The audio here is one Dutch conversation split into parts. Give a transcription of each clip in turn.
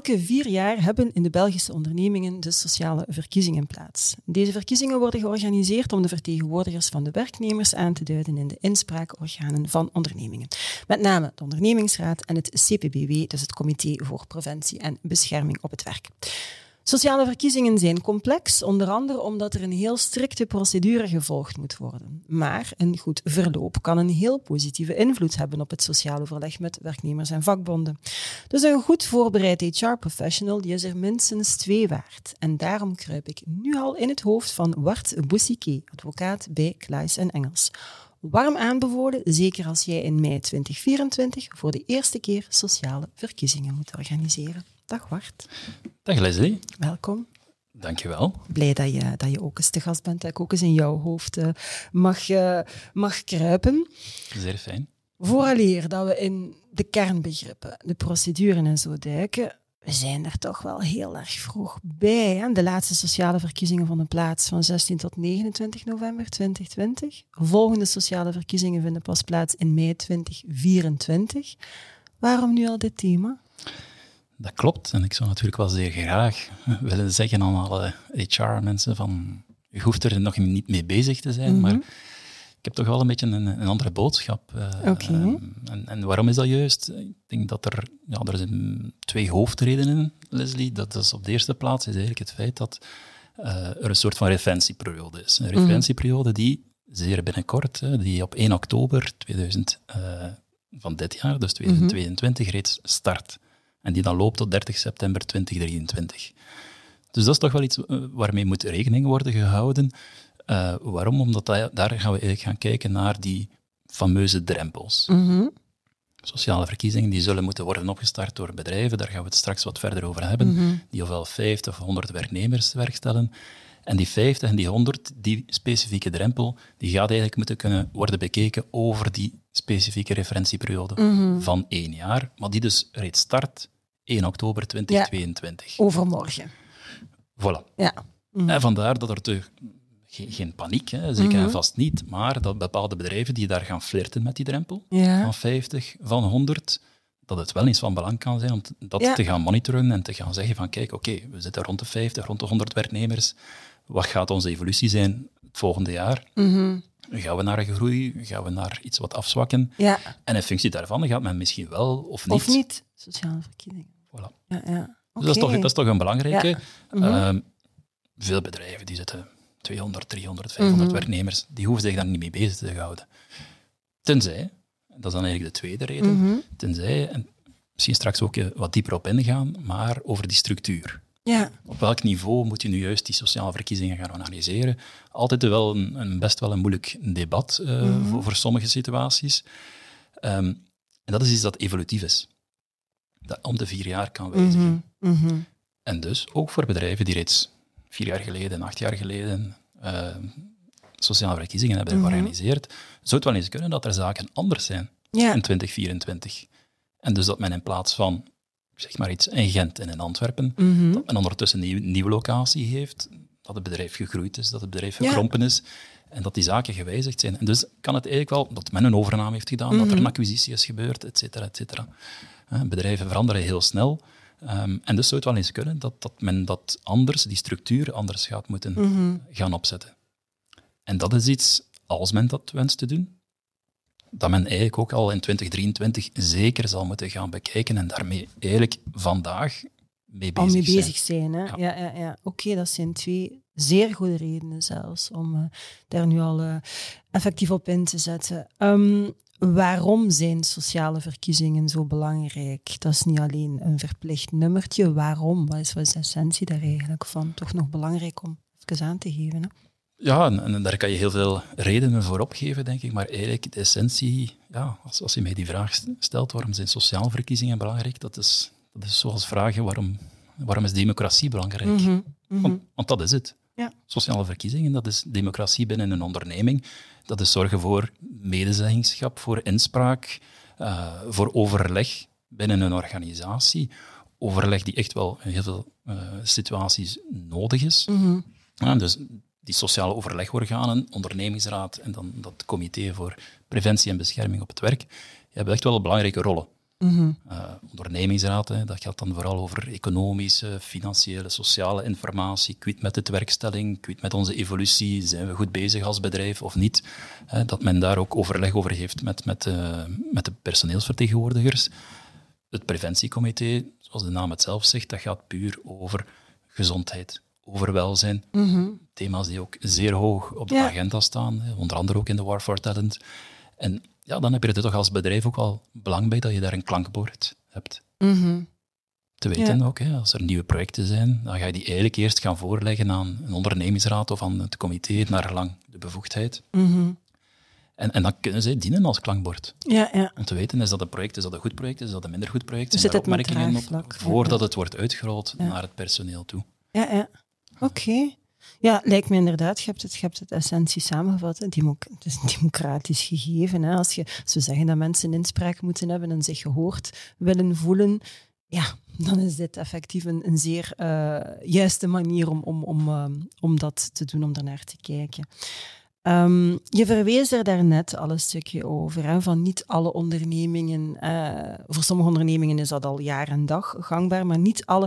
Elke vier jaar hebben in de Belgische ondernemingen de sociale verkiezingen plaats. Deze verkiezingen worden georganiseerd om de vertegenwoordigers van de werknemers aan te duiden in de inspraakorganen van ondernemingen. Met name de ondernemingsraad en het CPBW, dus het Comité voor Preventie en Bescherming op het Werk. Sociale verkiezingen zijn complex, onder andere omdat er een heel strikte procedure gevolgd moet worden. Maar een goed verloop kan een heel positieve invloed hebben op het sociale overleg met werknemers en vakbonden. Dus een goed voorbereid HR-professional die is er minstens twee waard. En daarom kruip ik nu al in het hoofd van Wart Boussiquet, advocaat bij Kluis en Engels. Warm aanbevolen, zeker als jij in mei 2024 voor de eerste keer sociale verkiezingen moet organiseren. Dag Wart. Dag Leslie. Welkom. Dankjewel. Blij dat je, dat je ook eens te gast bent, dat ik ook eens in jouw hoofd uh, mag, uh, mag kruipen. Zeer fijn. Vooraleer dat we in de kernbegrippen, de procedure en zo duiken, we zijn er toch wel heel erg vroeg bij. Hè? De laatste sociale verkiezingen vonden plaats van 16 tot 29 november 2020. Volgende sociale verkiezingen vinden pas plaats in mei 2024. Waarom nu al dit thema? Dat klopt. En ik zou natuurlijk wel zeer graag willen zeggen aan alle HR-mensen van je hoeft er nog niet mee bezig te zijn, maar ik heb toch wel een beetje een, een andere boodschap. Uh, okay. en, en, waarom is dat juist? Ik denk dat er, ja, er zijn twee hoofdredenen, Leslie. Dat is op de eerste plaats is eigenlijk het feit dat uh, er een soort van referentieperiode is. Een referentieperiode die zeer binnenkort, die op 1 oktober 2000, uh, van dit jaar, dus 2022, reeds start. En die dan loopt tot 30 september 2023. Dus dat is toch wel iets uh, waarmee moet rekening worden gehouden. Uh, waarom? Omdat dat, daar gaan we gaan kijken naar die fameuze drempels. Mm Sociale verkiezingen die zullen moeten worden opgestart door bedrijven, daar gaan we het straks wat verder over hebben, Mm -hmm. die ofwel 50 of 100 werknemers werkstellen. En die 50 en die 100, die specifieke drempel, die gaat eigenlijk moeten kunnen worden bekeken over die specifieke referentieperiode mm -hmm. van één jaar, maar die dus reeds start 1 oktober 2022. Ja, overmorgen. Voilà. Ja. Mm -hmm. En vandaar dat er te, geen, geen paniek, hè, zeker en vast niet, maar dat bepaalde bedrijven die daar gaan flirten met die drempel ja. van 50, van 100, dat het wel eens van belang kan zijn om dat Ja. te gaan monitoren en te gaan zeggen van kijk, oké, we zitten rond de 50, rond de 100 werknemers. Wat gaat onze evolutie zijn het volgende jaar? Mhm. Gaan we naar een groei? Gaan we naar iets wat afzwakken? Ja. En in functie daarvan gaat men misschien wel of niet. Of niet. Sociale verkiezingen. Voilà. Ja, ja. Dus dat, is toch, dat is toch een belangrijke. Ja. Mhm. Ehm, veel bedrijven die zitten 200, 300, 500 Mhm. werknemers, die hoeven zich daar niet mee bezig te houden. Tenzij, dat is dan eigenlijk de tweede reden, Mhm. tenzij, en misschien straks ook eh, wat dieper op ingaan, maar over die structuur. Ja. Op welk niveau moet je nu juist die sociale verkiezingen gaan organiseren? Altijd wel een, een best wel een moeilijk debat eh, Mhm. voor, voor sommige situaties. Ehm, en dat is iets dat evolutief is. Dat om de vier jaar kan wijzigen. Mhm. Mhm. En dus ook voor bedrijven die reeds vier jaar geleden, acht jaar geleden eh, sociale verkiezingen hebben Mhm. georganiseerd, zou het wel eens kunnen dat er zaken anders zijn Ja. in 2024. En dus dat men in plaats van, zeg maar iets, in Gent en in Antwerpen, Mhm. dat men ondertussen een nieuwe, nieuwe locatie heeft, dat het bedrijf gegroeid is, dat het bedrijf Ja. gekrompen is, en dat die zaken gewijzigd zijn. En dus kan het eigenlijk wel, dat men een overname heeft gedaan, dat er Mhm. een acquisitie is gebeurd, et cetera, et cetera. Bedrijven veranderen heel snel. Ehm, en dus zou het wel eens kunnen dat, dat men dat anders, die structuur anders gaat moeten Mhm. gaan opzetten. En dat is iets, als men dat wenst te doen, dat men eigenlijk ook al in 2023 zeker zal moeten gaan bekijken en daarmee eigenlijk vandaag mee bezig mee zijn. bezig zijn. Hè? Ja. Ja. Ja, ja, Oké, dat zijn twee zeer goede redenen zelfs om eh, daar nu al eh, effectief op in te zetten. Ehm, waarom zijn sociale verkiezingen zo belangrijk? Dat is niet alleen een verplicht nummertje. Waarom? Wat is, wat is de essentie daar eigenlijk van? Toch nog belangrijk om even aan te geven. Hè? Ja, en, en daar kan je heel veel redenen voor opgeven, denk ik. Maar eigenlijk, de essentie, ja, als, als je mij die vraag stelt, waarom zijn sociale verkiezingen belangrijk? Dat is, dat is zoals vragen, waarom, waarom is democratie belangrijk? Mhm, mhm. Want, want dat is het. Ja. Sociale verkiezingen, dat is democratie binnen een onderneming. Dat is zorgen voor medezeggenschap, voor inspraak, uh, voor overleg binnen een organisatie. Overleg die echt wel in heel veel uh, situaties nodig is. Mhm. ja, dus die sociale overlegorganen, ondernemingsraad en dan dat comité voor preventie en bescherming op het werk, die hebben echt wel belangrijke rollen. Uh, ondernemingsraad, hè, dat gaat dan vooral over economische, financiële, sociale informatie. Kwiet met de werkstelling, kwiet met onze evolutie, zijn we goed bezig als bedrijf of niet? Hè, dat men daar ook overleg over heeft met, met, uh, met de personeelsvertegenwoordigers. Het preventiecomité, zoals de naam het zelf zegt, dat gaat puur over gezondheid, over welzijn. Mm Thema's die ook zeer hoog op de Ja. agenda staan, onder andere ook in de War for Talent. En ja, dan heb je er toch als bedrijf ook wel belang bij dat je daar een klankbord hebt. Mhm. Te weten Ja. ook, hè, als er nieuwe projecten zijn, dan ga je die eigenlijk eerst gaan voorleggen aan een ondernemingsraad of aan het comité, naar gelang de bevoegdheid. Mhm. En, en dan kunnen zij dienen als klankbord. Ja, ja. Om te weten, is dat een project, is dat een goed project, is dat een minder goed project? Dus Zijn zit het opmerkingen op, voordat ja. het wordt uitgerold naar het personeel toe. Ja, ja. Oké. Ja, lijkt me inderdaad. Je hebt het, je hebt het essentie samengevat. het is een democratisch gegeven. Hè. Als, je, als we zeggen dat mensen inspraak moeten hebben en zich gehoord willen voelen, ja, dan is dit effectief een, een zeer eh, juiste manier om, om, om, ehm, om dat te doen, om daarnaar te kijken. Ehm, je verwees er daarnet al een stukje over, hè, van niet alle ondernemingen, eh, voor sommige ondernemingen is dat al jaar en dag gangbaar, maar niet alle.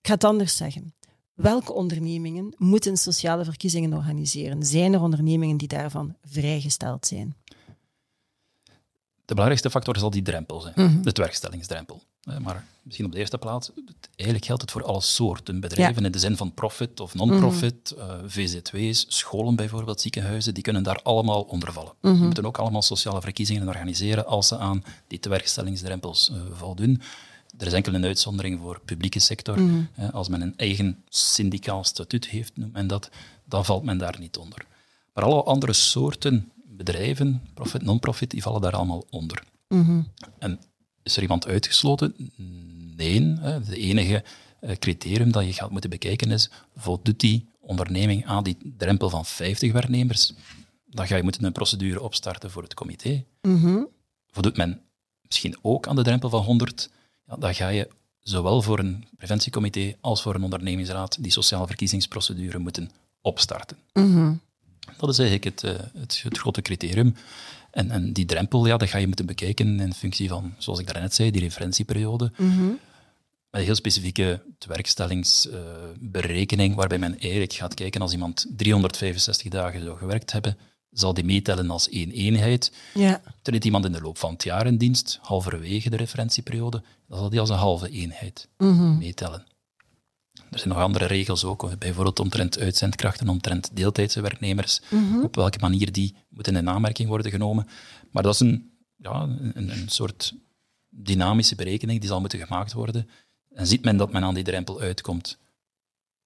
Ik ga het anders zeggen. Welke ondernemingen moeten sociale verkiezingen organiseren? Zijn er ondernemingen die daarvan vrijgesteld zijn? De belangrijkste factor zal die drempel zijn, Mhm. de werkstellingsdrempel. Eh, Maar misschien op de eerste plaats, eigenlijk geldt het voor alle soorten bedrijven, in de zin van profit of non-profit, Mhm. eh, VZW's, scholen bijvoorbeeld, ziekenhuizen, die kunnen daar allemaal onder vallen. Die moeten ook allemaal sociale verkiezingen organiseren als ze aan die tewerkstellingsdrempels eh, voldoen. Er is enkel een uitzondering voor publieke sector. Mhm. Als men een eigen syndicaal statuut heeft, noemt men dat, dan valt men daar niet onder. Maar alle andere soorten bedrijven, profit, non-profit, die vallen daar allemaal onder. Mhm. En is er iemand uitgesloten? Nee. De enige eh, criterium dat je gaat moeten bekijken is, voldoet die onderneming aan die drempel van 50 werknemers? Dan ga je moeten een procedure opstarten voor het comité. Mhm. Voldoet men misschien ook aan de drempel van 100? Ja, dan ga je zowel voor een preventiecomité als voor een ondernemingsraad die sociale verkiezingsprocedure moeten opstarten. Mhm. Dat is eigenlijk het, eh, het, het grote criterium. En, en die drempel, ja, dat ga je moeten bekijken in functie van, zoals ik daarnet zei, die referentieperiode. Mhm. Met een heel specifieke werkstellingsberekening, waarbij men eigenlijk gaat kijken als iemand 365 dagen zou gewerkt hebben, zal die meetellen als één eenheid. Ja. Treedt iemand in de loop van het jaar in dienst, halverwege de referentieperiode, dan zal die als een halve eenheid Mhm. meetellen. Er zijn nog andere regels ook, bijvoorbeeld omtrent uitzendkrachten, omtrent deeltijdse werknemers, Mhm. op welke manier die moeten in aanmerking worden genomen. Maar dat is een, ja, een, een soort dynamische berekening die zal moeten gemaakt worden. En ziet men dat men aan die drempel uitkomt,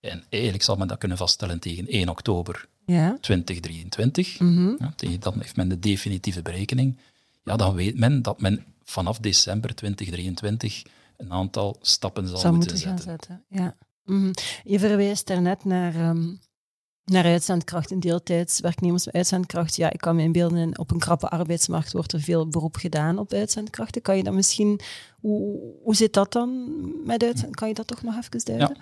en eigenlijk zal men dat kunnen vaststellen tegen 1 oktober Ja. 2023, Mhm. ja, tegen dan heeft men de definitieve berekening, ja, dan weet men dat men vanaf december 2023 een aantal stappen zal, moeten, moeten gaan zetten. zetten. Ja. Mhm. Je verwijst daarnet naar, ehm naar uitzendkracht en deeltijds werknemers met uitzendkracht. Ja, ik kan me inbeelden, op een krappe arbeidsmarkt wordt er veel beroep gedaan op uitzendkrachten. Kan je dat misschien... Hoe, hoe zit dat dan met uitzend? Kan je dat toch nog even duiden?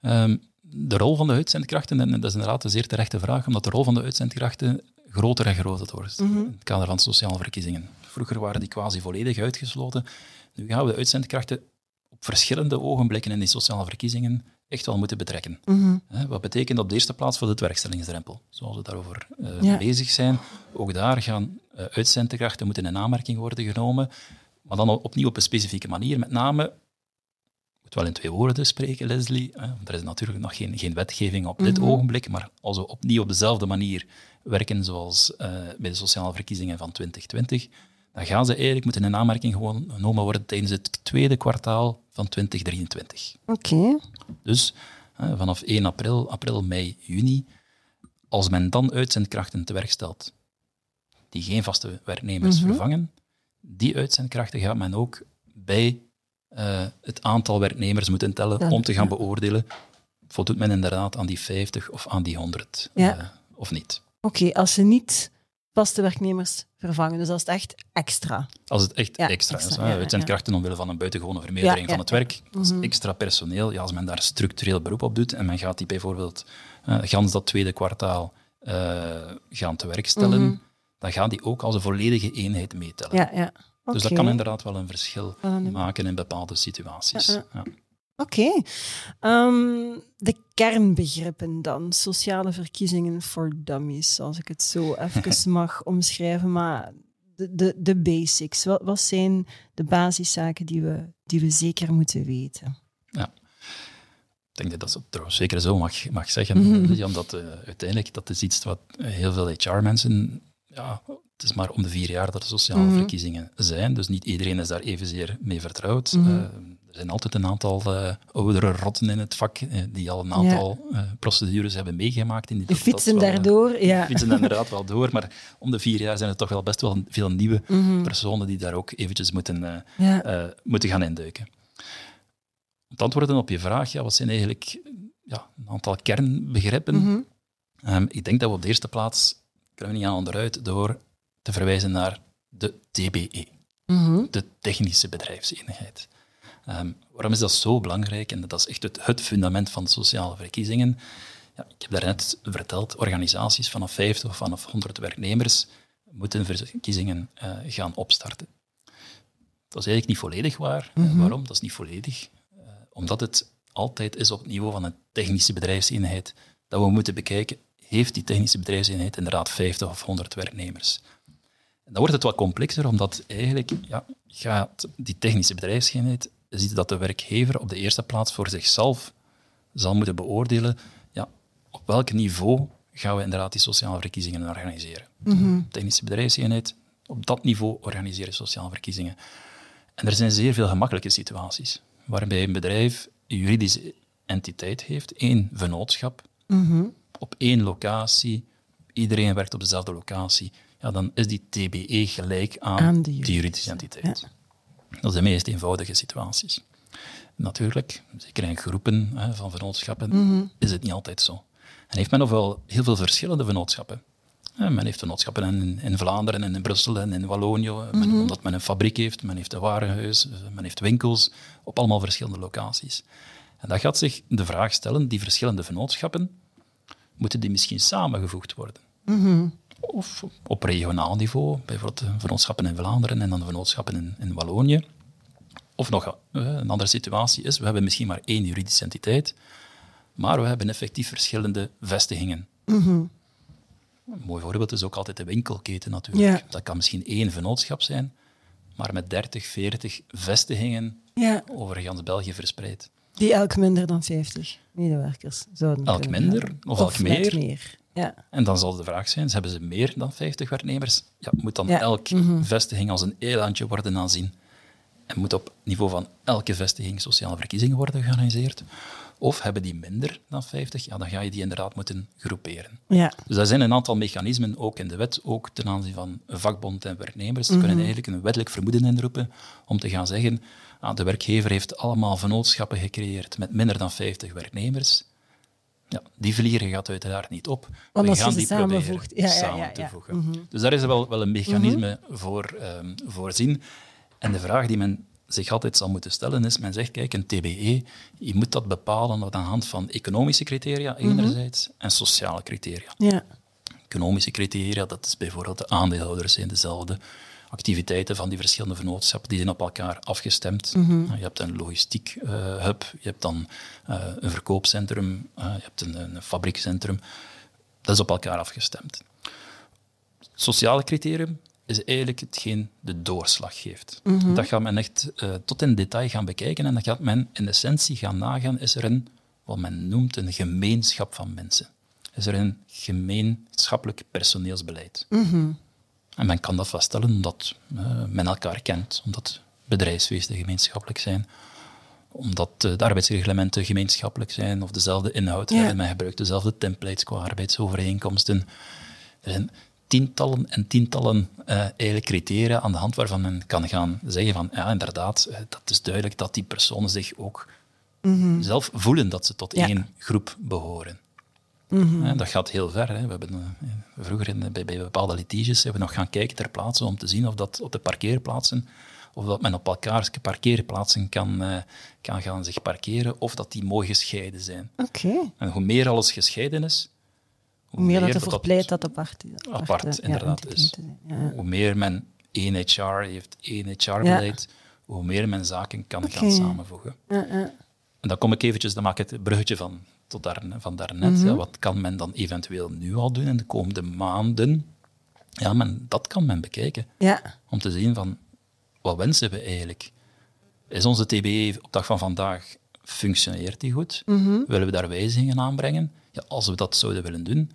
Ehm, de rol van de uitzendkrachten, en dat is inderdaad een zeer terechte vraag, omdat de rol van de uitzendkrachten groter en groter wordt Mhm. in het kader van sociale verkiezingen. Vroeger waren die quasi volledig uitgesloten. Nu gaan we de uitzendkrachten op verschillende ogenblikken in die sociale verkiezingen echt wel moeten betrekken. Mhm. Wat betekent op de eerste plaats voor de werkstellingsdrempel, zoals we daarover eh, Ja. bezig zijn. Ook daar gaan uh, uitzendkrachten moeten in aanmerking worden genomen, maar dan opnieuw op een specifieke manier. Met name, wel in twee woorden spreken, Leslie, want er is natuurlijk nog geen, geen wetgeving op dit Mhm. ogenblik, maar als we opnieuw op dezelfde manier werken zoals eh, bij de sociale verkiezingen van 2020, dan gaan ze eigenlijk moeten in aanmerking gewoon genomen worden tijdens het tweede kwartaal van 2023. Oké. Dus hè, vanaf 1 april, april, mei, juni, als men dan uitzendkrachten te werk stelt die geen vaste werknemers Mhm. vervangen, die uitzendkrachten gaat men ook bij eh, het aantal werknemers moeten tellen om te gaan ja. beoordelen voldoet men inderdaad aan die 50 of aan die 100 Ja. eh, of niet. Oké, als ze niet vaste werknemers vervangen, dus als het echt extra. Als het echt Ja, extra, extra, is, hè, ja, uitzendkrachten omwille van een buitengewone vermeerdering van het werk, is Mhm. extra personeel. Ja, als men daar structureel beroep op doet en men gaat die bijvoorbeeld eh, gans dat tweede kwartaal gaan te werk stellen, Mhm. dan gaan die ook als een volledige eenheid meetellen. Ja, ja. Dus dat kan inderdaad wel een verschil een- maken in bepaalde situaties. Ja, ja. Ja. Oké. Ehm, de kernbegrippen dan. Sociale verkiezingen voor dummies, als ik het zo even mag omschrijven. Maar de, de, de basics. Wat, wat zijn de basiszaken die we, die we zeker moeten weten? Ik denk dat dat zo- trouwens zeker zo mag, mag zeggen. Lydia, omdat eh, uiteindelijk dat is iets wat heel veel HR-mensen, ja, het is maar om de vier jaar dat de sociale Mhm. verkiezingen zijn, dus niet iedereen is daar evenzeer mee vertrouwd. Mhm. Eh, er zijn altijd een aantal eh, oudere rotten in het vak eh, die al een aantal eh, procedures hebben meegemaakt. In die Die fietsen wel, daardoor. Ja. fietsen inderdaad wel door, maar om de vier jaar zijn er toch wel best wel veel nieuwe Mhm. personen die daar ook eventjes moeten, ja. moeten gaan induiken. Om te antwoorden op je vraag, ja, wat zijn eigenlijk ja, een aantal kernbegrippen? Ehm, ik denk dat we op de eerste plaats, kunnen we niet aan onderuit, door te verwijzen naar de TBE, Mhm. de Technische Bedrijfseenheid. Ehm, waarom is dat zo belangrijk? En dat is echt het, het fundament van sociale verkiezingen. Ja, ik heb daarnet verteld, organisaties vanaf 50 of vanaf 100 werknemers moeten verkiezingen eh, gaan opstarten. Dat is eigenlijk niet volledig waar. Eh, Mhm. waarom? Dat is niet volledig. Eh, omdat het altijd is op het niveau van een technische bedrijfseenheid dat we moeten bekijken, heeft die technische bedrijfseenheid inderdaad 50 of 100 werknemers? Dan wordt het wat complexer, omdat eigenlijk ja, gaat die technische bedrijfseenheid ziet dat de werkgever op de eerste plaats voor zichzelf zal moeten beoordelen ja, op welk niveau gaan we inderdaad die sociale verkiezingen organiseren. Mhm. Technische bedrijfseenheid, op dat niveau organiseren sociale verkiezingen. En er zijn zeer veel gemakkelijke situaties, waarbij een bedrijf een juridische entiteit heeft, één vennootschap, Mhm. op één locatie, iedereen werkt op dezelfde locatie, ja, dan is die TBE gelijk aan, Aan de die juridische, juridische entiteit. Dat is de meest eenvoudige situaties. Natuurlijk, zeker in groepen hè, van vennootschappen, Mhm. is het niet altijd zo. En heeft men ofwel heel veel verschillende vennootschappen. Men heeft vennootschappen in, in Vlaanderen en in Brussel en in Wallonië, Mhm. omdat men een fabriek heeft, men heeft een warenhuis, men heeft winkels, op allemaal verschillende locaties. En dat gaat zich de vraag stellen, die verschillende vennootschappen, moeten die misschien samengevoegd worden? Mhm. Of op regionaal niveau, bijvoorbeeld de vennootschappen in Vlaanderen en dan de vennootschappen in, in Wallonië. Of nog eh, een andere situatie is, we hebben misschien maar één juridische entiteit, maar we hebben effectief verschillende vestigingen. Mhm. Een mooi voorbeeld is ook altijd de winkelketen natuurlijk. Ja. Dat kan misschien één vennootschap zijn, maar met 30, 40 vestigingen Ja, over gans België verspreid. die elk minder dan 50 medewerkers zouden Elk minder hebben. of elk meer. Ja. En dan zal de vraag zijn, hebben ze meer dan 50 werknemers? Ja, moet dan Ja. elk Mhm. vestiging als een eilandje worden aanzien? En moet op niveau van elke vestiging sociale verkiezingen worden georganiseerd? Of hebben die minder dan 50? Ja, dan ga je die inderdaad moeten groeperen. Ja. Dus er zijn een aantal mechanismen, ook in de wet, ook ten aanzien van vakbond en werknemers, Mhm. kunnen eigenlijk een wettelijk vermoeden inroepen om te gaan zeggen, ah, de werkgever heeft allemaal vennootschappen gecreëerd met minder dan 50 werknemers. Ja, die vliegen gaat uiteraard niet op. Want We gaan die proberen ja, ja, samen ja, te voegen. Mhm. Dus daar is wel, wel een mechanisme voor ehm, voorzien. En de vraag die men zich altijd zal moeten stellen is, men zegt, kijk, een TBE, je moet dat bepalen aan de hand van economische criteria enerzijds en sociale criteria. Ja. Economische criteria, dat is bijvoorbeeld de aandeelhouders zijn dezelfde, activiteiten van die verschillende vennootschappen, die zijn op elkaar afgestemd. Je hebt een logistiek eh, hub, je hebt dan eh, een verkoopcentrum, eh, je hebt een, een fabriekcentrum. Dat is op elkaar afgestemd. Sociale criterium is eigenlijk hetgeen de doorslag geeft. Dat gaat men echt tot in detail gaan bekijken en dan gaat men in essentie gaan nagaan, is er een, wat men noemt, een gemeenschap van mensen. Is er een gemeenschappelijk personeelsbeleid. En men kan dat vaststellen omdat eh, men elkaar kent, omdat bedrijfsfeesten gemeenschappelijk zijn, omdat eh, de arbeidsreglementen gemeenschappelijk zijn of dezelfde inhoud Ja. hebben. Men gebruikt dezelfde templates qua arbeidsovereenkomsten. Er zijn tientallen en tientallen eh eigenlijk criteria aan de hand waarvan men kan gaan zeggen van ja, inderdaad, eh, dat is duidelijk dat die personen zich ook zelf voelen dat ze tot Ja. één groep behoren. Mhm. Dat gaat heel ver. Hè. We hebben eh, vroeger in, bij, bij bepaalde litiges hebben we nog gaan kijken ter plaatse om te zien of dat op de parkeerplaatsen, of dat men op elkaars parkeerplaatsen kan, eh, kan gaan zich parkeren, of dat die mooi gescheiden zijn. Oké. En hoe meer alles gescheiden is, hoe Hoe meer dat dat ervoor pleit dat apart, apart, ja, inderdaad entiteiten is. zijn. Ja. Hoe meer men één HR heeft, één HR-beleid, hoe meer men zaken kan gaan samenvoegen. Ja, ja. En dan kom ik eventjes, dan maak ik het bruggetje van, tot daar, van daarnet. Mhm. ja, wat kan men dan eventueel nu al doen in de komende maanden? Ja, men, dat kan men bekijken. ja. Om te zien van, wat wensen we eigenlijk? Is onze TBE op dag van vandaag, functioneert die goed? Mhm. Willen we daar wijzigingen aanbrengen? Ja, als we dat zouden willen doen,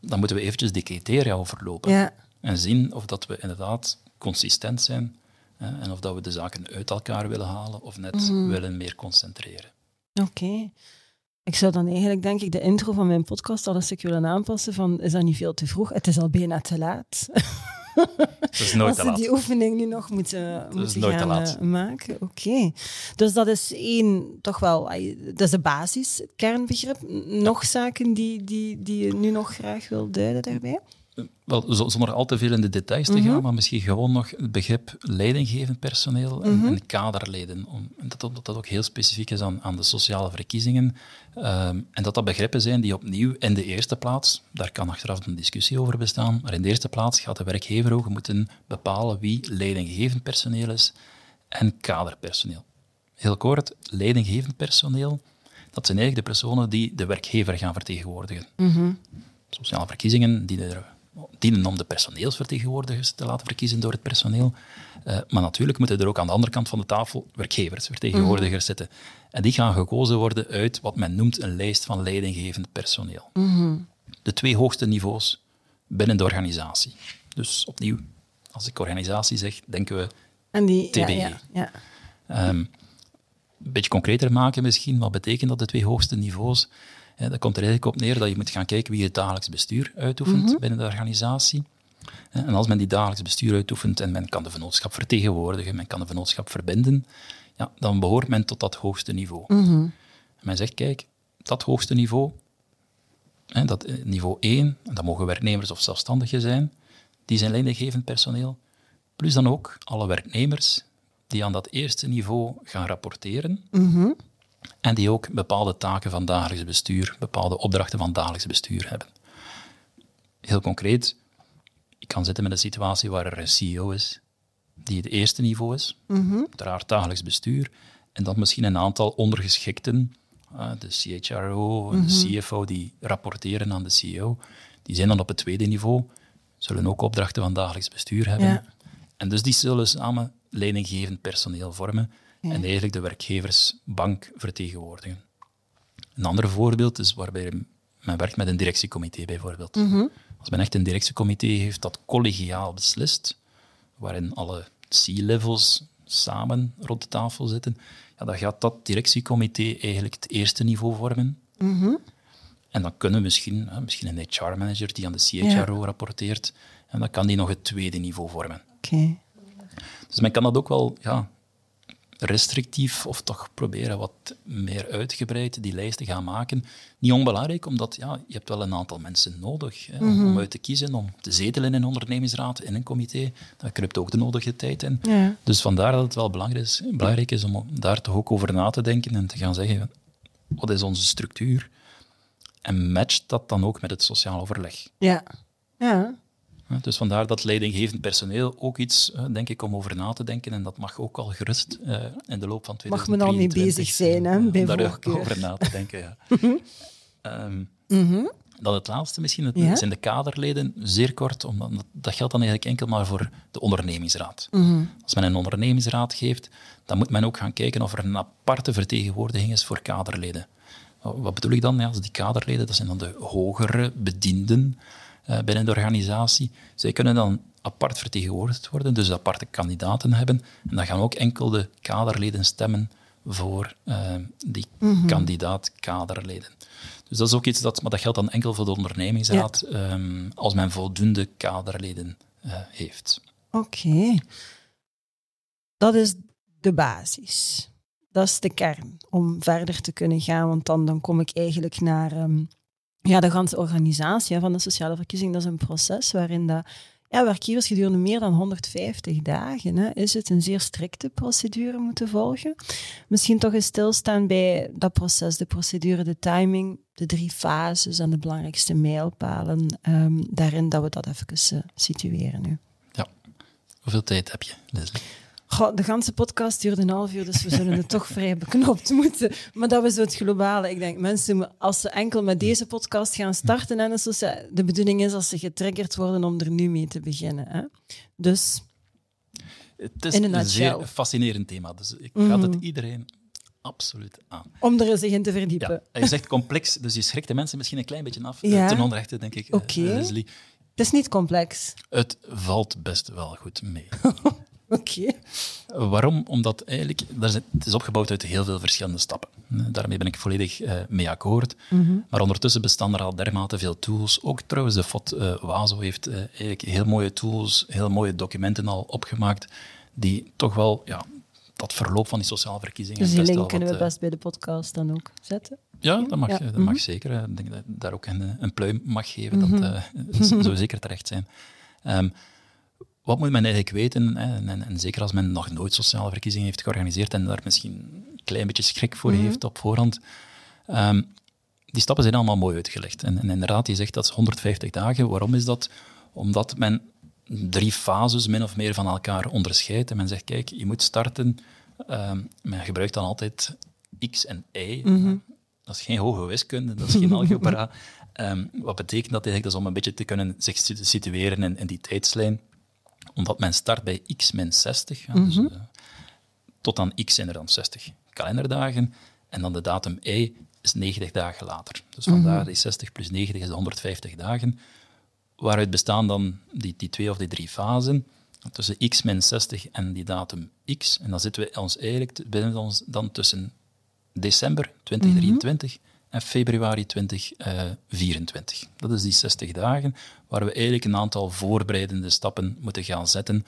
dan moeten we eventjes die criteria overlopen. ja. En zien of dat we inderdaad consistent zijn en of dat we de zaken uit elkaar willen halen of net Mhm. willen meer concentreren. Oké. Ik zou dan eigenlijk, denk ik, de intro van mijn podcast al een stuk willen aanpassen van, is dat niet veel te vroeg? Het is al bijna te laat. Dat is nooit Als te laat. die oefening nu nog moeten, moeten gaan laat. eh, maken. Oké. Dus dat is één, toch wel, dat is de basis, het kernbegrip. Nog zaken die, die, die je nu nog graag wil duiden daarbij? Wel, zo- zonder al te veel in de details te Mhm. gaan, maar misschien gewoon nog het begrip leidinggevend personeel en, Mhm. en kaderleden. Om, en dat, dat dat ook heel specifiek is aan, aan de sociale verkiezingen. Ehm, en dat dat begrippen zijn die opnieuw in de eerste plaats, daar kan achteraf een discussie over bestaan, maar in de eerste plaats gaat de werkgever ook moeten bepalen wie leidinggevend personeel is en kaderpersoneel. Heel kort, leidinggevend personeel, dat zijn eigenlijk de personen die de werkgever gaan vertegenwoordigen sociale verkiezingen die er dienen om de personeelsvertegenwoordigers te laten verkiezen door het personeel. Eh, maar natuurlijk moeten er ook aan de andere kant van de tafel werkgevers, vertegenwoordigers zitten. En die gaan gekozen worden uit wat men noemt een lijst van leidinggevend personeel. De twee hoogste niveaus binnen de organisatie. Dus opnieuw, als ik organisatie zeg, denken we En die, TBE. ja, ja. Ehm, een beetje concreter maken misschien. Wat betekent dat, de twee hoogste niveaus? Dat komt er eigenlijk op neer dat je moet gaan kijken wie het dagelijks bestuur uitoefent binnen de organisatie. En als men die dagelijks bestuur uitoefent en men kan de vennootschap vertegenwoordigen, men kan de vennootschap verbinden, ja, dan behoort men tot dat hoogste niveau. En men zegt, kijk, dat hoogste niveau, hè, dat eh, niveau 1, en dat mogen werknemers of zelfstandigen zijn, die zijn leidinggevend personeel, plus dan ook alle werknemers die aan dat eerste niveau gaan rapporteren en die ook bepaalde taken van dagelijks bestuur, bepaalde opdrachten van dagelijks bestuur hebben. Heel concreet, ik kan zitten met een situatie waar er een CEO is, die het eerste niveau is, uiteraard dagelijks bestuur, en dan misschien een aantal ondergeschikten, eh, de CHRO de CFO, die rapporteren aan de CEO, die zijn dan op het tweede niveau, zullen ook opdrachten van dagelijks bestuur hebben. Ja. En dus die zullen samen leidinggevend personeel vormen en eigenlijk de werkgeversbank vertegenwoordigen. Een ander voorbeeld is waarbij men werkt met een directiecomité bijvoorbeeld. Als men echt een directiecomité heeft dat collegiaal beslist, waarin alle C-levels samen rond de tafel zitten, ja, dan gaat dat directiecomité eigenlijk het eerste niveau vormen. En dan kunnen we misschien, misschien een HR-manager die aan de CHRO rapporteert, en dan kan die nog het tweede niveau vormen. Oké. Dus men kan dat ook wel ja, restrictief of toch proberen wat meer uitgebreid die lijst te gaan maken. Niet onbelangrijk, omdat ja, je hebt wel een aantal mensen nodig hè, om, om uit te kiezen, om te zetelen in een ondernemingsraad, in een comité. Daar kruipt ook de nodige tijd in. Ja. Dus vandaar dat het wel belangrijk is, belangrijk is om daar toch ook over na te denken en te gaan zeggen, wat is onze structuur? En matcht dat dan ook met het sociaal overleg? Ja. Ja. Dus vandaar dat leidinggevend personeel ook iets, denk ik, om over na te denken. En dat mag ook al gerust eh, in de loop van 2023. Mag men al mee bezig zijn, hè, eh, bij om daar voorkeur. over na te denken, ja. Ehm, Dan het laatste misschien, het Ja? zijn de kaderleden, zeer kort, omdat dat geldt dan eigenlijk enkel maar voor de ondernemingsraad. Als men een ondernemingsraad geeft, dan moet men ook gaan kijken of er een aparte vertegenwoordiging is voor kaderleden. Wat bedoel ik dan? Ja, als die kaderleden, dat zijn dan de hogere bedienden binnen de organisatie. Zij kunnen dan apart vertegenwoordigd worden, dus aparte kandidaten hebben. En dan gaan ook enkel de kaderleden stemmen voor eh, die kandidaat kaderleden. Dus dat is ook iets dat, maar dat geldt dan enkel voor de ondernemingsraad, ehm, als men voldoende kaderleden eh, heeft. Oké. Dat is de basis. Dat is de kern om verder te kunnen gaan, want dan, dan kom ik eigenlijk naar ehm, ja, de ganse organisatie van de sociale verkiezing. Dat is een proces waarin dat, ja, gedurende meer dan 150 dagen hè, is het een zeer strikte procedure moeten volgen. Misschien toch eens stilstaan bij dat proces, de procedure, de timing, de drie fases en de belangrijkste mijlpalen. Um, daarin dat we dat even uh, situeren nu. Ja. Hoeveel tijd heb je, Leslie? Goh, de ganse podcast duurde een half uur, dus we zullen het toch vrij beknopt moeten. Maar dat was zo het globale. Ik denk, mensen, als ze enkel met deze podcast gaan starten, en de, de bedoeling is als ze getriggerd worden om er nu mee te beginnen. Hè? Dus, Het is een, zeer fascinerend thema, dus ik mm -hmm. het iedereen absoluut aan. Om er zich in te verdiepen. Ja, je zegt complex, dus je schrikt de mensen misschien een klein beetje af. Ja. Ten onrechte, denk ik, okay. uh, Leslie. Het is niet complex. Het valt best wel goed mee. Oké. Okay. Waarom? Omdat eigenlijk, het is opgebouwd uit heel veel verschillende stappen. Daarmee ben ik volledig uh, mee akkoord. Mm -hmm. Maar ondertussen bestaan er al dermate veel tools. Ook trouwens, de FOT uh, Wazo heeft uh, eigenlijk heel mooie tools, heel mooie documenten al opgemaakt, die toch wel ja, dat verloop van die sociale verkiezingen... Dus die link kunnen we best bij de podcast dan ook zetten? Ja, dat mag, ja. dat mag mm -hmm. zeker. Ik denk dat je daar ook een, een pluim mag geven. Mm -hmm. Dat zou zeker terecht zijn. Um, wat moet men eigenlijk weten? En, en, en, zeker als men nog nooit sociale verkiezingen heeft georganiseerd en daar misschien een klein beetje schrik voor mm-hmm. heeft op voorhand. Um, die stappen zijn allemaal mooi uitgelegd. En, en inderdaad, je zegt dat is 150 dagen. Waarom is dat? Omdat men drie fases min of meer van elkaar onderscheidt. En men zegt, kijk, je moet starten. Um, men gebruikt dan altijd x en y. Mm-hmm. Dat is geen hoge wiskunde, dat is geen algebra. Um, wat betekent dat eigenlijk? Dat is om een beetje te kunnen zich situeren in, in die tijdslijn omdat men start bij x min 60, ja, dus, uh, tot aan x zijn er dan 60 kalenderdagen, en dan de datum y is 90 dagen later. Dus vandaar mm -hmm. die 60 plus 90 is 150 dagen, waaruit bestaan dan die, die twee of die drie fasen, tussen x min 60 en die datum x, en dan zitten we ons eigenlijk binnen ons dan tussen december 2023 mm -hmm en februari 2024. Dat is die 60 dagen waar we eigenlijk een aantal voorbereidende stappen moeten gaan zetten.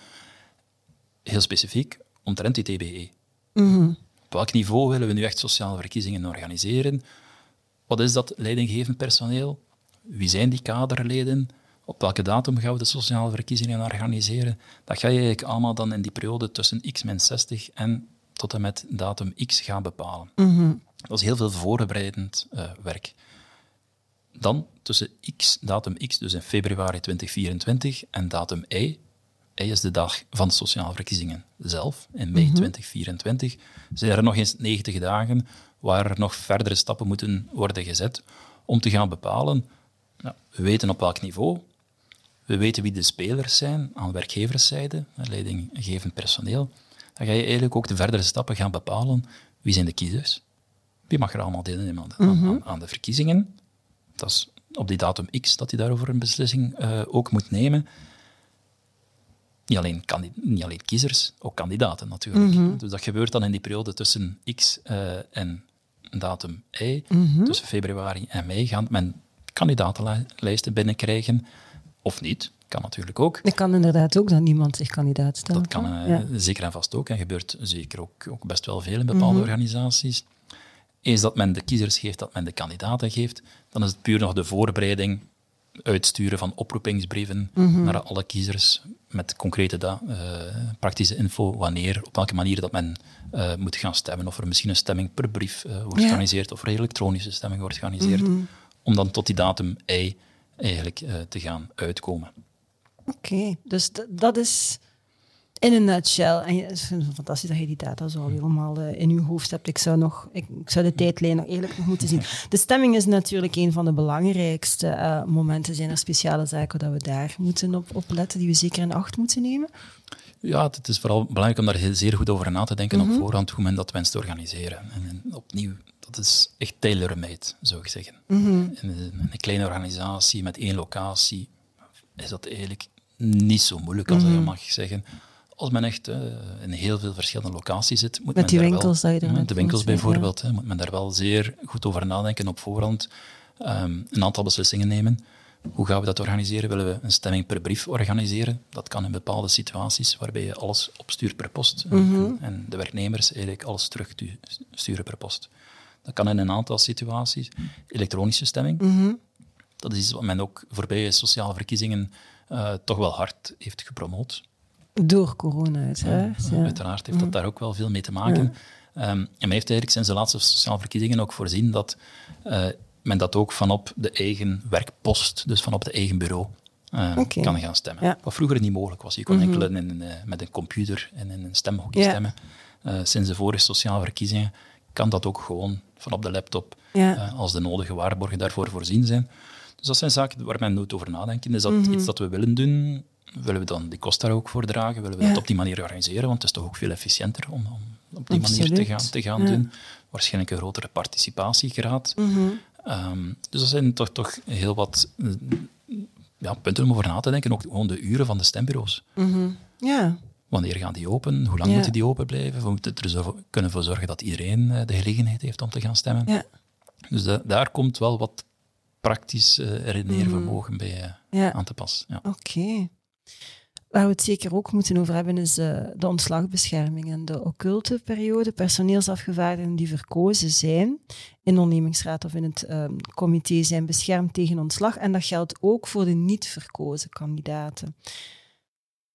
Heel specifiek omtrent die TBE. Mm -hmm. Op welk niveau willen we nu echt sociale verkiezingen organiseren? Wat is dat leidinggevend personeel? Wie zijn die kaderleden? Op welke datum gaan we de sociale verkiezingen organiseren? Dat ga je eigenlijk allemaal dan in die periode tussen x 60 en tot en met datum x gaan bepalen. Mm -hmm. Dat is heel veel voorbereidend uh, werk. Dan tussen x, datum x, dus in februari 2024, en datum y, y is de dag van de sociale verkiezingen zelf, in mei mm -hmm. 2024, zijn er nog eens 90 dagen waar er nog verdere stappen moeten worden gezet om te gaan bepalen, nou, we weten op welk niveau, we weten wie de spelers zijn aan werkgeverszijde, leidinggevend personeel, dan ga je eigenlijk ook de verdere stappen gaan bepalen. Wie zijn de kiezers? Wie mag er allemaal deelnemen aan, mm -hmm. aan, de verkiezingen? Dat is op die datum X dat hij daarover een beslissing uh, ook moet nemen. Niet alleen, niet alleen kiezers, ook kandidaten natuurlijk. Mm -hmm. Dus dat gebeurt dan in die periode tussen X uh, en datum Y, mm -hmm. tussen februari en mei, gaat men kandidatenlijsten binnenkrijgen, of niet kan natuurlijk ook. Het kan inderdaad ook dat niemand zich kandidaat stelt. Dat kan uh, ja. zeker en vast ook. En gebeurt zeker ook, ook best wel veel in bepaalde mm -hmm. organisaties. Eens dat men de kiezers geeft, dat men de kandidaten geeft, dan is het puur nog de voorbereiding, uitsturen van oproepingsbrieven mm -hmm. naar alle kiezers met concrete uh, praktische info, wanneer, op welke manier dat men uh, moet gaan stemmen, of er misschien een stemming per brief wordt ja. georganiseerd, of er elektronische stemming wordt georganiseerd, mm -hmm. om dan tot die datum I eigenlijk te gaan uitkomen. Oké, okay, dus dat is in een nutshell. En het is fantastisch dat je die data zo helemaal uh, in je hoofd hebt. Ik zou, nog, ik, ik, zou de tijdlijn nog eerlijk nog moeten zien. De stemming is natuurlijk een van de belangrijkste uh, momenten. Zijn er speciale zaken dat we daar moeten op, op letten, die we zeker in acht moeten nemen? Ja, het is vooral belangrijk om daar heel, zeer goed over na te denken mm -hmm. op voorhand, hoe men dat wenst te organiseren. En, en opnieuw, dat is echt tailor-made, zou ik zeggen. Mm -hmm. in, een, in een kleine organisatie met één locatie is dat eigenlijk niet zo moeilijk als mm -hmm. je mag zeggen. Als men echt uh, in heel veel verschillende locaties zit, moet Met men die daar winkels wel, dat je de winkels bijvoorbeeld, ja. hè, moet men daar wel zeer goed over nadenken op voorhand, um, een aantal beslissingen nemen. Hoe gaan we dat organiseren? Willen we een stemming per brief organiseren? Dat kan in bepaalde situaties waarbij je alles opstuurt per post en, en de werknemers eigenlijk alles terug sturen per post. Dat kan in een aantal situaties. Elektronische stemming. Dat is iets wat men ook voorbij sociale verkiezingen uh, toch wel hard heeft gepromoot. Door corona, uiteraard. Ja, Uiteraard heeft dat daar ook wel veel mee te maken. Um, en men heeft eigenlijk sinds de laatste sociale verkiezingen ook voorzien dat uh, men dat ook vanop de eigen werkpost, dus vanop het eigen bureau, uh, kan gaan stemmen. Wat vroeger niet mogelijk was. Je kon mm -hmm. enkel in, met een computer en in een stemhokje stemmen. sinds de vorige sociale verkiezingen kan dat ook gewoon vanop de laptop, als de nodige waarborgen daarvoor voorzien zijn. Dus dat zijn zaken waar men nooit over nadenken. Is dat mhm. iets dat we willen doen? Willen we dan die kosten daar ook voor dragen? Willen we dat op die manier organiseren? Want het is toch ook veel efficiënter om, om op die manier te gaan, te gaan doen. Waarschijnlijk een grotere participatiegraad. Mhm. um, dus dat zijn toch, toch heel wat ja, punten om over na te denken. Ook gewoon de uren van de stembureaus. Mhm. Ja. Wanneer gaan die open? Hoe lang moeten die open blijven? We moeten er zo kunnen voor zorgen dat iedereen eh, de gelegenheid heeft om te gaan stemmen. Ja. Dus daar komt wel wat praktisch uh, redeneervermogen bij uh, aan te passen. Ja. Oké. Waar we het zeker ook moeten over hebben is uh, de ontslagbescherming en de occulte periode. Personeelsafgevaardigden die verkozen zijn in de ondernemingsraad of in het um, comité zijn beschermd tegen ontslag. En dat geldt ook voor de niet verkozen kandidaten.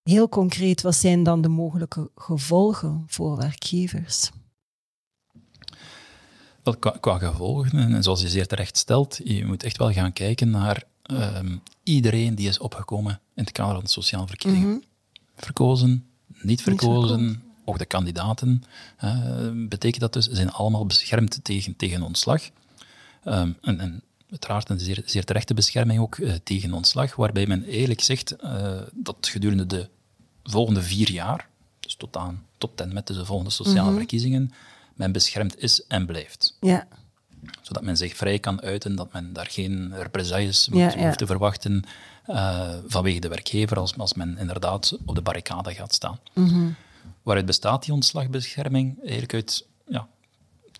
Heel concreet, wat zijn dan de mogelijke gevolgen voor werkgevers? qua, gevolgen, en zoals je zeer terecht stelt, je moet echt wel gaan kijken naar um, iedereen die is opgekomen in het kader van de sociale verkiezingen. Mhm. Verkozen, niet verkozen, ook de kandidaten. Uh, betekent dat dus, ze zijn allemaal beschermd tegen, tegen ontslag. Um, en, en uiteraard een zeer, zeer terechte bescherming ook uh, tegen ontslag, waarbij men eigenlijk zegt uh, dat gedurende de volgende vier jaar, dus tot, aan, tot en met de volgende sociale mhm. verkiezingen, men beschermd is en blijft. Ja. Zodat men zich vrij kan uiten, dat men daar geen represailles moet, ja, hoeft te verwachten uh, vanwege de werkgever, als, als men inderdaad op de barricade gaat staan. Mm Waaruit bestaat die ontslagbescherming? Eigenlijk uit ja,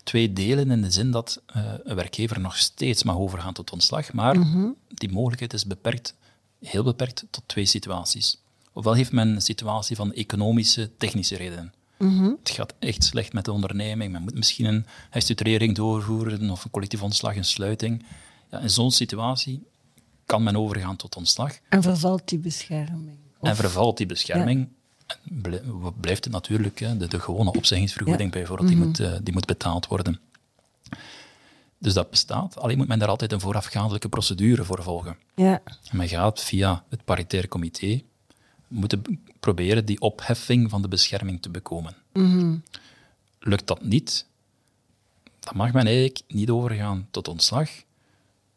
twee delen in de zin dat uh, een werkgever nog steeds mag overgaan tot ontslag, maar mm die mogelijkheid is beperkt, heel beperkt tot twee situaties. Ofwel heeft men een situatie van economische, technische redenen. Mhm. Het gaat echt slecht met de onderneming. Men moet misschien een herstructurering doorvoeren of een collectief ontslag, een sluiting. Ja, in zo'n situatie kan men overgaan tot ontslag. En vervalt die bescherming? En vervalt die bescherming. Ja. Blijft het natuurlijk hè, de, de, gewone opzeggingsvergoeding bijvoorbeeld, die, mhm. moet, uh, die moet betaald worden. Dus dat bestaat, alleen moet men daar altijd een voorafgaandelijke procedure voor volgen. Ja. En men gaat via het paritaire comité moeten proberen die opheffing van de bescherming te bekomen. Mhm. Lukt dat niet, dan mag men eigenlijk niet overgaan tot ontslag,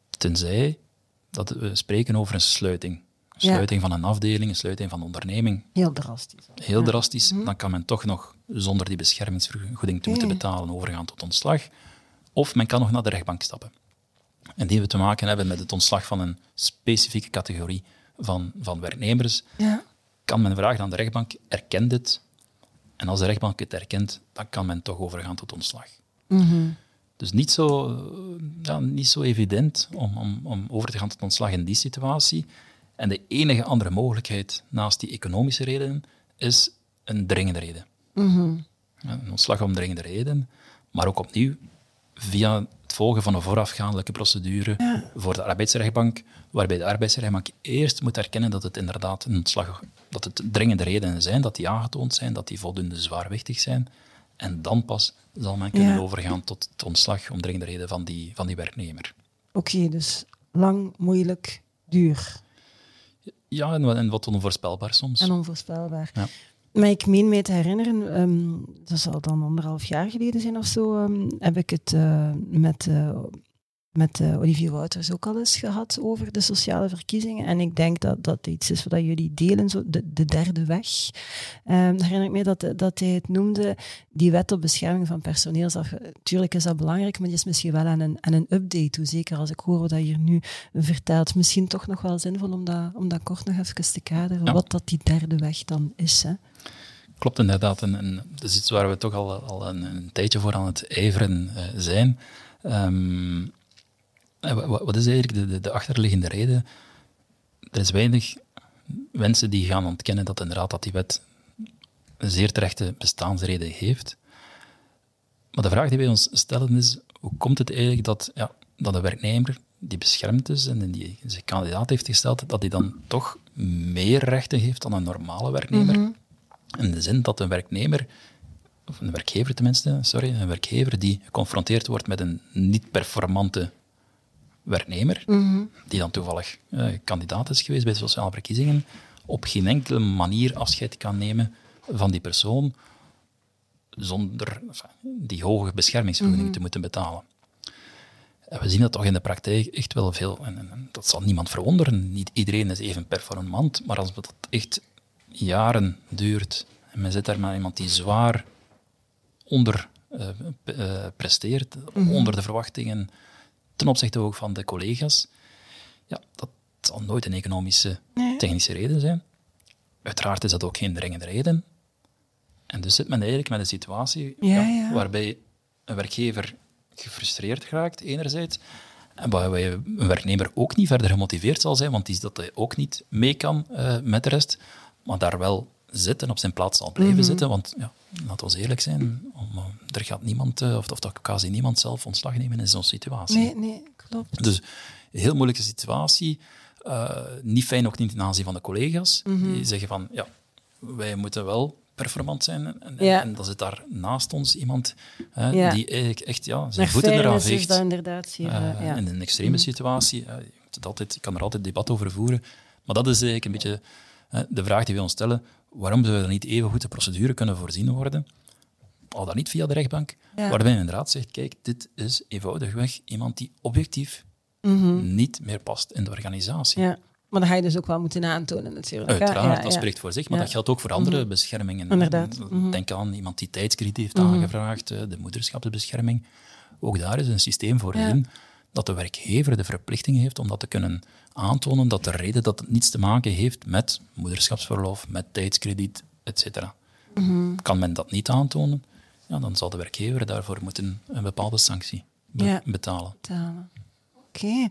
tenzij dat we spreken over een sluiting. Een sluiting van een afdeling, een sluiting van een onderneming. Heel drastisch. Heel drastisch. Mhm. Dan kan men toch nog, zonder die beschermingsvergoeding te moeten betalen, overgaan tot ontslag. Of men kan nog naar de rechtbank stappen. En die we te maken hebben met het ontslag van een specifieke categorie van, van werknemers. Ja kan men vragen aan de rechtbank, erkent dit? En als de rechtbank het erkent, dan kan men toch overgaan tot ontslag. Mhm. Dus niet zo, ja, niet zo evident om, om, om over te gaan tot ontslag in die situatie. En de enige andere mogelijkheid naast die economische redenen is een dringende reden. Mm een ontslag om dringende reden, maar ook opnieuw via het volgen van een voorafgaandelijke procedure voor de arbeidsrechtbank, waarbij de arbeidsrechtbank eerst moet erkennen dat het inderdaad een ontslag dat het dringende redenen zijn, dat die aangetoond zijn, dat die voldoende zwaarwichtig zijn. En dan pas zal men kunnen overgaan tot het ontslag om dringende reden van die, van die werknemer. Oké, dus lang, moeilijk, duur. Ja, en, en wat onvoorspelbaar soms. En onvoorspelbaar. Ja. Maar ik meen mij te herinneren, um, dat zal dan anderhalf jaar geleden zijn of zo, um, heb ik het uh, met uh, met uh, Olivier Wouters ook al eens gehad over de sociale verkiezingen. En ik denk dat dat iets is wat jullie delen, zo de, de derde weg. Um, herinner ik me dat, dat hij het noemde, die wet op bescherming van personeel. Tuurlijk is dat belangrijk, maar die is misschien wel aan een, aan een update toe. Zeker als ik hoor wat je hier nu vertelt. Misschien toch nog wel zinvol om dat, om dat kort nog even te kaderen, wat dat die derde weg dan is. Hè. Klopt inderdaad. En, en dat is iets waar we toch al, al een, een tijdje voor aan het ijveren uh, zijn. Um, wat is eigenlijk de, de, de, achterliggende reden? er is weinig mensen die gaan ontkennen dat inderdaad dat die wet een zeer terechte bestaansreden heeft. Maar de vraag die wij ons stellen is, hoe komt het eigenlijk dat, ja, dat een werknemer die beschermd is en die zich kandidaat heeft gesteld, dat hij dan toch meer rechten heeft dan een normale werknemer? Mhm. In de zin dat een werknemer, of een werkgever tenminste, sorry, een werkgever die geconfronteerd wordt met een niet-performante werknemer, Mhm. die dan toevallig eh, kandidaat is geweest bij de sociale verkiezingen, op geen enkele manier afscheid kan nemen van die persoon zonder enfin, die hoge beschermingsvergoeding te moeten betalen. En we zien dat toch in de praktijk echt wel veel. En, en- en dat zal niemand verwonderen. Niet iedereen is even performant, maar als dat echt jaren duurt en men zit daar met iemand die zwaar onder eh, eh, presteert, onder de verwachtingen, ten opzichte ook van de collega's, ja, dat zal nooit een economische, Nee. technische reden zijn. Uiteraard is dat ook geen dringende reden. En dus zit men eigenlijk met een situatie Ja, ja. waarbij een werkgever gefrustreerd raakt, enerzijds, en waarbij een werknemer ook niet verder gemotiveerd zal zijn, want die dat hij ook niet mee kan eh, met de rest, maar daar wel zit en op zijn plaats zal blijven Mhm. zitten. Want ja, laten we eerlijk zijn, om, eh, er gaat niemand, eh, of, of dat quasi niemand zelf ontslag nemen in zo'n situatie. Nee, nee, klopt. Dus een heel moeilijke situatie. Eh, niet fijn ook niet ten aanzien van de collega's. Mhm. Die zeggen van, ja, wij moeten wel performant zijn. En, Ja. en dan zit daar naast ons iemand hè, Ja. die eigenlijk echt ja, zijn voeten eraan veegt. dat inderdaad eh, ja. In een extreme situatie. eh, je altijd, je kan er altijd debat over voeren. Maar dat is eigenlijk een beetje de vraag die we ons stellen. Waarom zou er niet even goed de procedure kunnen voorzien worden? Al dan niet via de rechtbank. Ja. Waarbij men inderdaad zegt, kijk, dit is eenvoudigweg iemand die objectief niet meer past in de organisatie. Mhm. Ja. Maar dat ga je dus ook wel moeten aantonen natuurlijk. Uiteraard, Ja, dat. Mhm. spreekt voor zich, maar dat geldt ook voor andere beschermingen. Inderdaad. Mhm. Denk aan iemand die tijdskrediet heeft aangevraagd, eh, de moederschapsbescherming. Ook daar is een systeem voorzien dat de werkgever de verplichting heeft om dat te kunnen aantonen, dat de reden dat het niets te maken heeft met moederschapsverlof, met tijdskrediet, etc. Mhm. Kan men dat niet aantonen, ja, dan zal de werkgever daarvoor moeten een bepaalde sanctie be- Ja. betalen. betalen. Oké.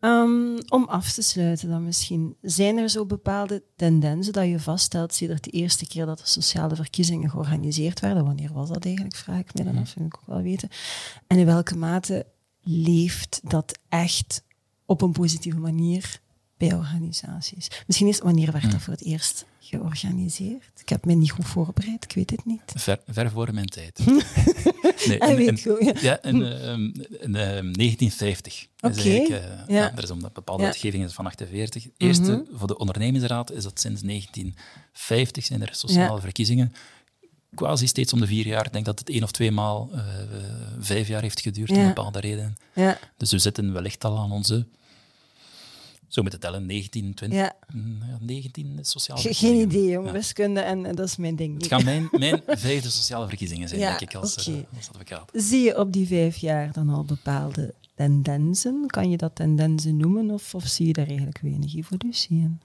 Ehm, om af te sluiten dan misschien. Zijn er zo bepaalde tendensen dat je vaststelt sinds de eerste keer dat de sociale verkiezingen georganiseerd werden? Wanneer was dat eigenlijk, vraag ik me dan af, wil ik ook wel weten. En in welke mate leeft dat echt op een positieve manier bij organisaties? Misschien eerst, wanneer werd dat voor het eerst georganiseerd? Ik heb me niet goed voorbereid, ik weet het niet. Ver, ver voor mijn tijd. nee, in- weet in- goed, ja. Ja, in, in ehm, 1950. Dat is Oké, eh, ja. ja. er is een bepaalde Ja. Mhm. wetgeving is van 48. Eerste, voor de ondernemingsraad is dat sinds 1950 zijn er sociale verkiezingen. Quasi steeds om de vier jaar. Ik denk dat het één of twee maal eh, vijf jaar heeft geduurd, Ja. om bepaalde redenen. Ja, Dus we zitten wellicht al aan onze, zo moeten tellen, 19, 20, ja. mm, ja, 19 sociale Ge- Geen verkiezingen. idee, jong. Ja. Wiskunde en, en dat is mijn ding Het gaan mijn, mijn vijfde sociale verkiezingen zijn, denk ik, als, eh, oké. als advocaat. Zie je op die vijf jaar dan al bepaalde tendensen? Kan je dat tendensen noemen of, of zie je daar eigenlijk weinig evolutie in?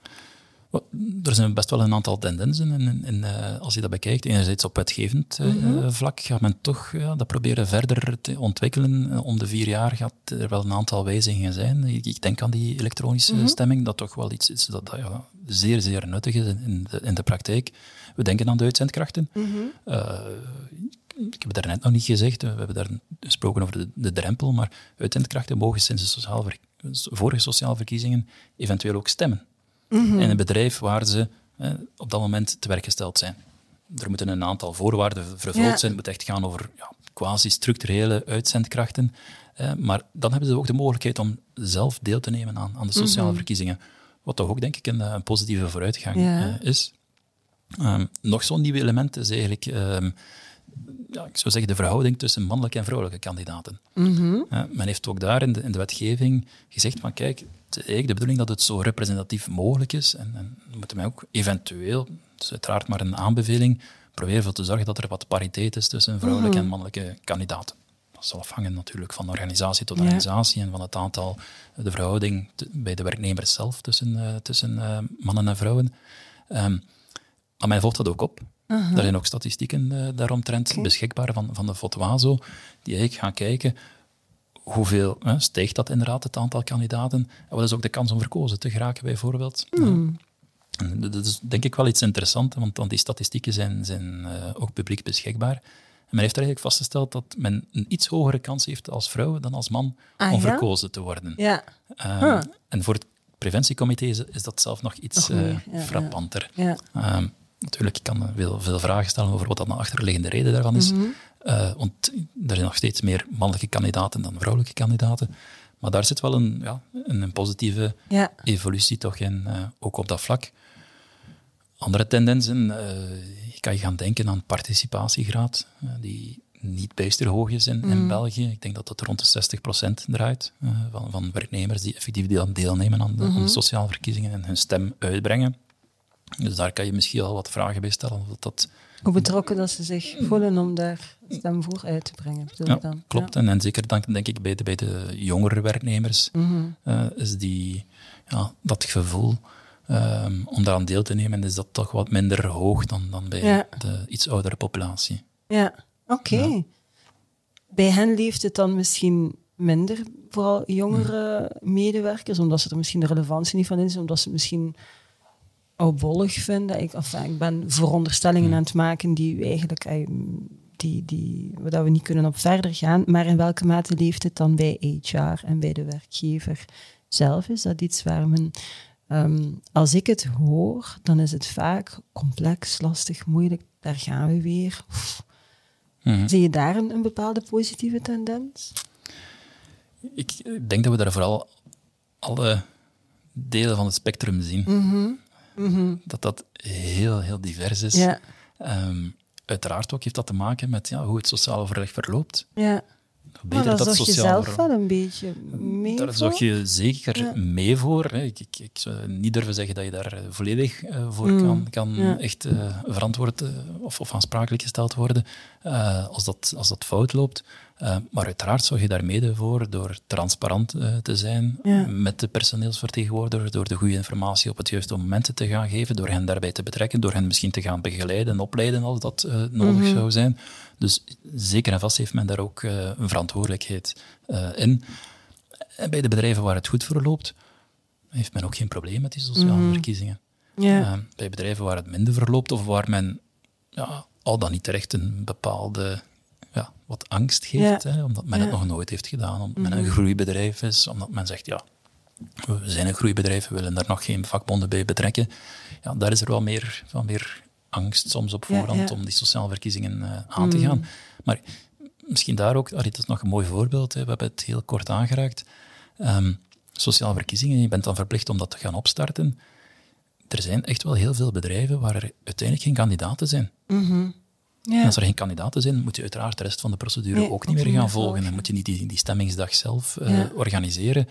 Er zijn best wel een aantal tendensen. En, en, eh, als je dat bekijkt, enerzijds op wetgevend eh, vlak gaat men toch ja, dat proberen verder te ontwikkelen. Eh, Om de vier jaar gaat er wel een aantal wijzigingen zijn. Ik, ik denk aan die elektronische stemming, dat toch wel iets is dat, dat ja, zeer, zeer nuttig is in, de, in de praktijk. We denken aan de uitzendkrachten. Eh, ik heb het daarnet nog niet gezegd, we hebben daar gesproken over de, de drempel, maar uitzendkrachten mogen sinds de vorige sociale verkiezingen eventueel ook stemmen in een bedrijf waar ze eh, op dat moment te werk gesteld zijn. Er moeten een aantal voorwaarden vervuld Ja. zijn. Het moet echt gaan over ja, quasi-structurele uitzendkrachten. Eh, maar dan hebben ze ook de mogelijkheid om zelf deel te nemen aan, aan de sociale verkiezingen. Wat toch ook, denk ik, een, eh, een positieve vooruitgang Ja. eh, is. Ehm, nog zo'n nieuw element is eigenlijk, ehm, ja, ik zou zeggen, de verhouding tussen mannelijke en vrouwelijke kandidaten. Ja, men heeft ook daar in de, in de wetgeving gezegd van kijk, de bedoeling dat het zo representatief mogelijk is. En, en moeten wij ook eventueel, het is uiteraard maar een aanbeveling, proberen ervoor te zorgen dat er wat pariteit is tussen vrouwelijke en mannelijke kandidaten. Dat zal afhangen natuurlijk van organisatie tot Ja. organisatie en van het aantal, de verhouding te- bij de werknemers zelf tussen, eh, tussen eh, mannen en vrouwen. Ehm, maar men volgt dat ook op. Er zijn ook statistieken eh, daaromtrent beschikbaar van, van de Fotwazo, die eigenlijk gaan kijken hoeveel hè, stijgt dat inderdaad, het aantal kandidaten? En wat is ook de kans om verkozen te geraken, bijvoorbeeld? Hmm. Dat is denk ik wel iets interessants, want dan die statistieken zijn, zijn eh, ook publiek beschikbaar. En men heeft er eigenlijk vastgesteld dat men een iets hogere kans heeft als vrouw dan als man Ah, om ja? verkozen te worden. Ja. Ehm, Huh. En voor het preventiecomité is, is dat zelf nog iets eh, ja, frappanter. Ja. Ehm, natuurlijk, ik kan veel, veel vragen stellen over wat dat de achterliggende reden daarvan is. Mhm. Eh, want er zijn nog steeds meer mannelijke kandidaten dan vrouwelijke kandidaten. Maar daar zit wel een, ja, een, een positieve Ja. evolutie toch in, eh, ook op dat vlak. Andere tendensen, eh, je kan je gaan denken aan participatiegraad, eh, die niet bijster hoog is in, in België. Ik denk dat dat rond de 60% draait eh, van, van werknemers die effectief deel- deelnemen aan de, aan de sociale verkiezingen en hun stem uitbrengen. Dus daar kan je misschien wel wat vragen bij stellen. Of dat, Hoe betrokken dat ze zich voelen om daar stem voor uit te brengen, bedoel ja, dan. klopt. En, en zeker denk, denk ik bij de, bij de jongere werknemers Mhm. eh, is die, ja, dat gevoel ehm, om daaraan deel te nemen, is dat toch wat minder hoog dan, dan bij Ja. de iets oudere populatie. Ja, oké. Bij hen leeft het dan misschien minder, vooral jongere medewerkers, omdat ze er misschien de relevantie niet van inzien, omdat ze misschien oudbollig vinden. Ik, enfin, ik ben veronderstellingen aan het maken die eigenlijk eh, die, die, waar we niet kunnen op verder gaan. Maar in welke mate leeft het dan bij HR en bij de werkgever zelf? Is dat iets waar men... ehm, als ik het hoor, dan is het vaak complex, lastig, moeilijk. Daar gaan we weer. Mhm. Zie je daar een, een bepaalde positieve tendens? Ik denk dat we daar vooral alle delen van het spectrum zien. Dat dat heel, heel divers is. Ja, Ehm, uiteraard ook heeft dat te maken met ja, hoe het sociaal overleg verloopt. ja. Maar beter daar dat zorg je zelf wel een beetje mee Daar voor? zorg je zeker Ja. mee voor. Ik, ik, ik zou niet durven zeggen dat je daar eh, volledig eh, voor Mm, kan, kan ja. echt eh, verantwoord of, of aansprakelijk gesteld worden als, dat, als dat fout loopt. Eh, maar uiteraard zorg je daar mede voor door transparant eh, te zijn Ja. met de personeelsvertegenwoordiger, door de goede informatie op het juiste moment te gaan geven, door hen daarbij te betrekken, door hen misschien te gaan begeleiden en opleiden als dat eh, nodig Mhm. zou zijn. Dus zeker en vast heeft men daar ook een verantwoordelijkheid in. En bij de bedrijven waar het goed verloopt, heeft men ook geen probleem met die sociale verkiezingen. Mhm. Ja. Eh, bij bedrijven waar het minder verloopt of waar men ja, al dan niet terecht een bepaalde ja, wat angst geeft, Ja. hè, omdat men het. Mhm. nog nooit heeft gedaan, omdat men een groeibedrijf is, omdat men zegt, ja, we zijn een groeibedrijf, we willen daar nog geen vakbonden bij betrekken. Ja, daar is er wel meer, wel meer angst soms op voorhand om die sociale verkiezingen eh, aan te gaan. Maar misschien daar ook, dat is nog een mooi voorbeeld, hè, we hebben het heel kort aangeraakt. Ehm, sociale verkiezingen, je bent dan verplicht om dat te gaan opstarten. Er zijn echt wel heel veel bedrijven waar er uiteindelijk geen kandidaten zijn. Ja. En als er geen kandidaten zijn, moet je uiteraard de rest van de procedure Nee, ook niet meer gaan volgen. En moet je niet die, die stemmingsdag zelf eh, Ja. organiseren.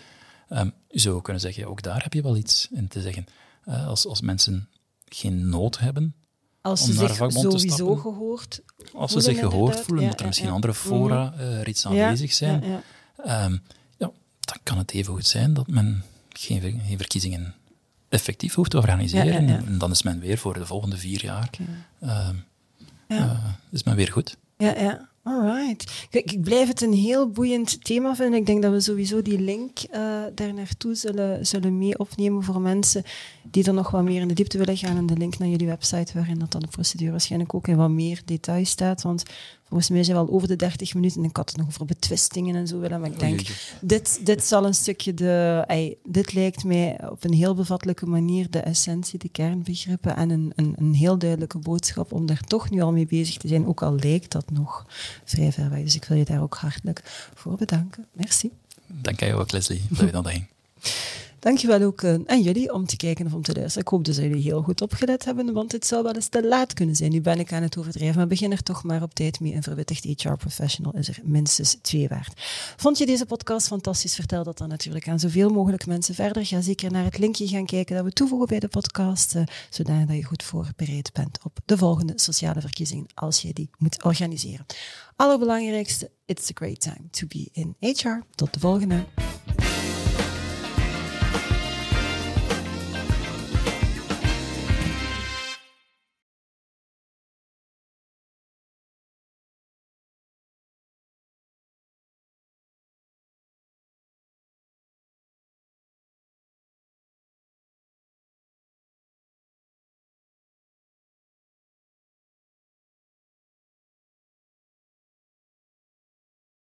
Ehm, je zou kunnen zeggen, ook daar heb je wel iets in te zeggen. Eh, als, als mensen geen nood hebben, Als om naar vakbond te sowieso stappen. gehoord als ze zich gehoord inderdaad. voelen, Ja, dat er misschien andere fora eh, er iets Ja, aanwezig zijn, ja. ehm, ja, dan kan het even goed zijn dat men geen, ver- geen verkiezingen effectief hoeft te organiseren. En dan is men weer voor de volgende vier jaar. Ja. eh, is men weer goed. Ja, ja. Alright. Kijk, ik blijf het een heel boeiend thema vinden. Ik denk dat we sowieso die link eh, daar naartoe zullen, zullen mee opnemen voor mensen die er nog wat meer in de diepte willen gaan. En de link naar jullie website, waarin dat dan de procedure waarschijnlijk ook in wat meer detail staat. Want volgens mij zijn we al over de 30 minuten. En ik had het nog over betwistingen en zo willen. Maar ik denk, dit, dit zal een stukje de... ey, dit lijkt mij op een heel bevattelijke manier de essentie, de kernbegrippen en een, een, een heel duidelijke boodschap om daar toch nu al mee bezig te zijn, ook al lijkt dat nog vrij ver weg. Dus ik wil je daar ook hartelijk voor bedanken. Merci. Dank jou ook, Leslie, dat je dat ging. Dankjewel ook aan jullie om te kijken of om te luisteren. Ik hoop dus dat jullie heel goed opgelet hebben, want het zou wel eens te laat kunnen zijn. Nu ben ik aan het overdrijven, maar begin er toch maar op tijd mee. Een verwittigd HR-professional is er minstens twee waard. Vond je deze podcast fantastisch? Vertel dat dan natuurlijk aan zoveel mogelijk mensen verder. Ga zeker naar het linkje gaan kijken dat we toevoegen bij de podcast, eh, zodat je goed voorbereid bent op de volgende sociale verkiezingen als je die moet organiseren. Allerbelangrijkste, it's a great time to be in HR. Tot de volgende.